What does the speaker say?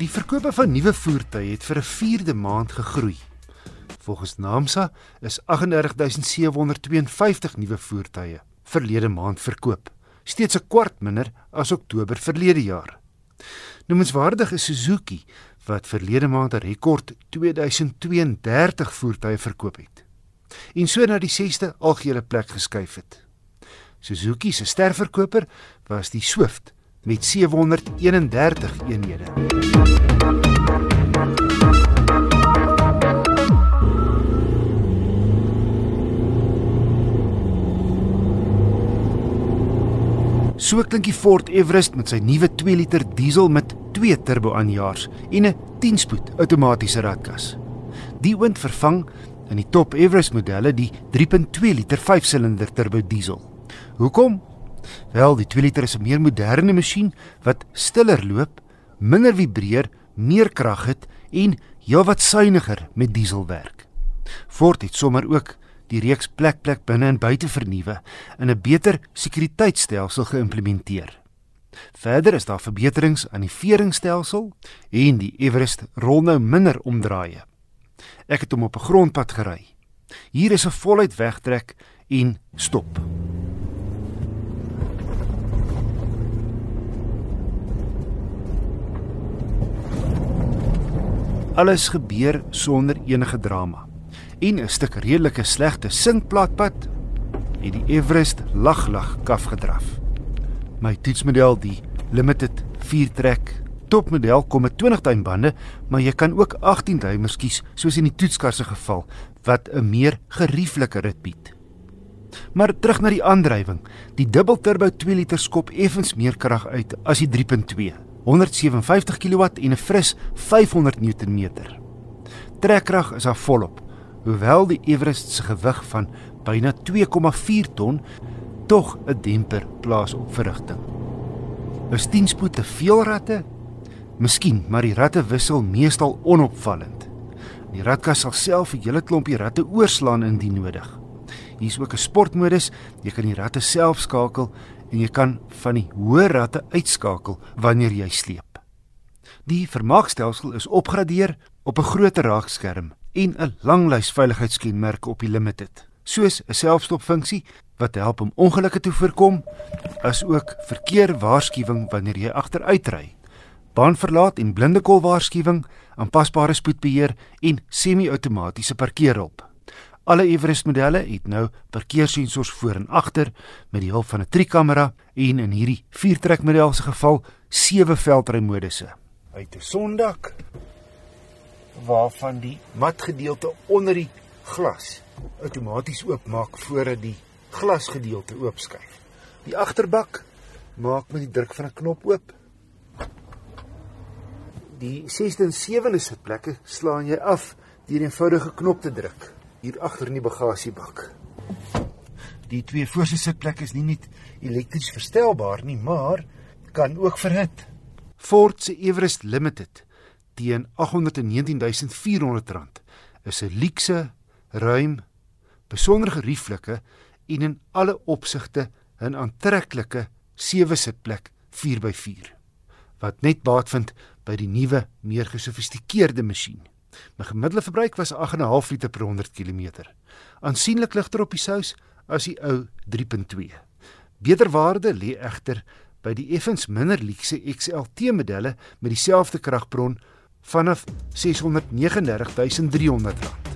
Die verkope van nuwe voertuie het vir 'n 4de maand gegroei. Volgens Naamsa is 38752 nuwe voertuie verlede maand verkoop, steeds 'n kwart minder as Oktober verlede jaar. Noemenswaardig is Suzuki wat verlede maand 'n rekord 2032 voertuie verkoop het en so na die 6ste algehele plek geskuif het. Suzuki se sterverkoper was die Swift met 731 eenhede. So klink die Ford Everest met sy nuwe 2 liter diesel met 2 turbo aanjaars en 'n 10-spoed outomatiese ratkas. Die oond vervang in die top Everest modelle die 3.2 liter 5-silinder turbo diesel. Hoekom? Wel, die 2 liter is 'n meer moderne masjien wat stiller loop, minder vibreer, meer krag het en heelwat suiwiger met diesel werk. Ford het sommer ook die reeks plek plek binne en buite vernuwe in 'n beter sekuriteitstelsel geïmplementeer. Verder is daar verbeterings aan die veringstelsel en die Everest rol nou minder omdraaie. Ek het hom op 'n grondpad gery. Hier is 'n voluit wegtrek en stop. Alles gebeur sonder enige drama. En 'n stuk redelike slegte sinkplaatpad het die Everest lag lag kaf gedraf. My toetsmodel die Limited 4 trek topmodel kom met 20 duim bande, maar jy kan ook 18 duimers kies soos in die toetskar se geval wat 'n meer gerieflike rit bied. Maar terug na die aandrywing. Die dubbelturbo 2 liter skop effens meer krag uit as die 3.2. 157 kW en 'n fris 500 Nm. Trekkrag is daar volop, hoewel die Everest se gewig van byna 2,4 ton tog 'n demper plaas op verrigting. Is 10 spoed te veel ratte? Miskien, maar die ratte wissel meestal onopvallend. Die ratkas sal self 'n hele klompie ratte oorslaan indien nodig. Hier is ook 'n sportmodus. Jy kan die ratte self skakel en jy kan van die hoë ratte uitskakel wanneer jy sleep. Die vermaakstelsel is opgradeer op 'n groter raakskerm en 'n langlys veiligheidskenmerke op die limited, soos 'n selfstopfunksie wat help om ongelukke te voorkom, asook verkeerwaarskuwing wanneer jy agteruitry, baanverlaat en blindekol waarskuwing, aanpasbare spoedbeheer en semi-outomatiese parkeerhulp. Alle Everest modelle het nou parkeersensors voor en agter met die hulp van 'n trikamera en in hierdie viertrek model se geval sewe veldrymodusse. Uit 'n sondak waarvan die matgedeelte onder die glas outomaties oopmaak voordat die glasgedeelte oopskuif. Die agterbak maak met die druk van 'n knop oop. Die 6de en 7de sitplekke slaan jy af deur 'n eenvoudige knop te druk hier agter in die bagasiebak. Die twee voorste sitplekke is nie net elektries verstelbaar nie, maar kan ook verhit. Ford se Everest Limited teen R819400 is 'n luukse, ruim, besonder gerieflike en in alle opsigte 'n aantreklike sewe sitplek 4x4 wat net baat vind by die nuwe, meer gesofistikeerde masjien. My gemiddelde verbruik was 8.5 liter per 100 km. Aansienlik ligter op die sous as die ou 3.2. Beter waarde lê egter by die effens minder luukse XLT modelle met dieselfde kragbron vanaf R639300.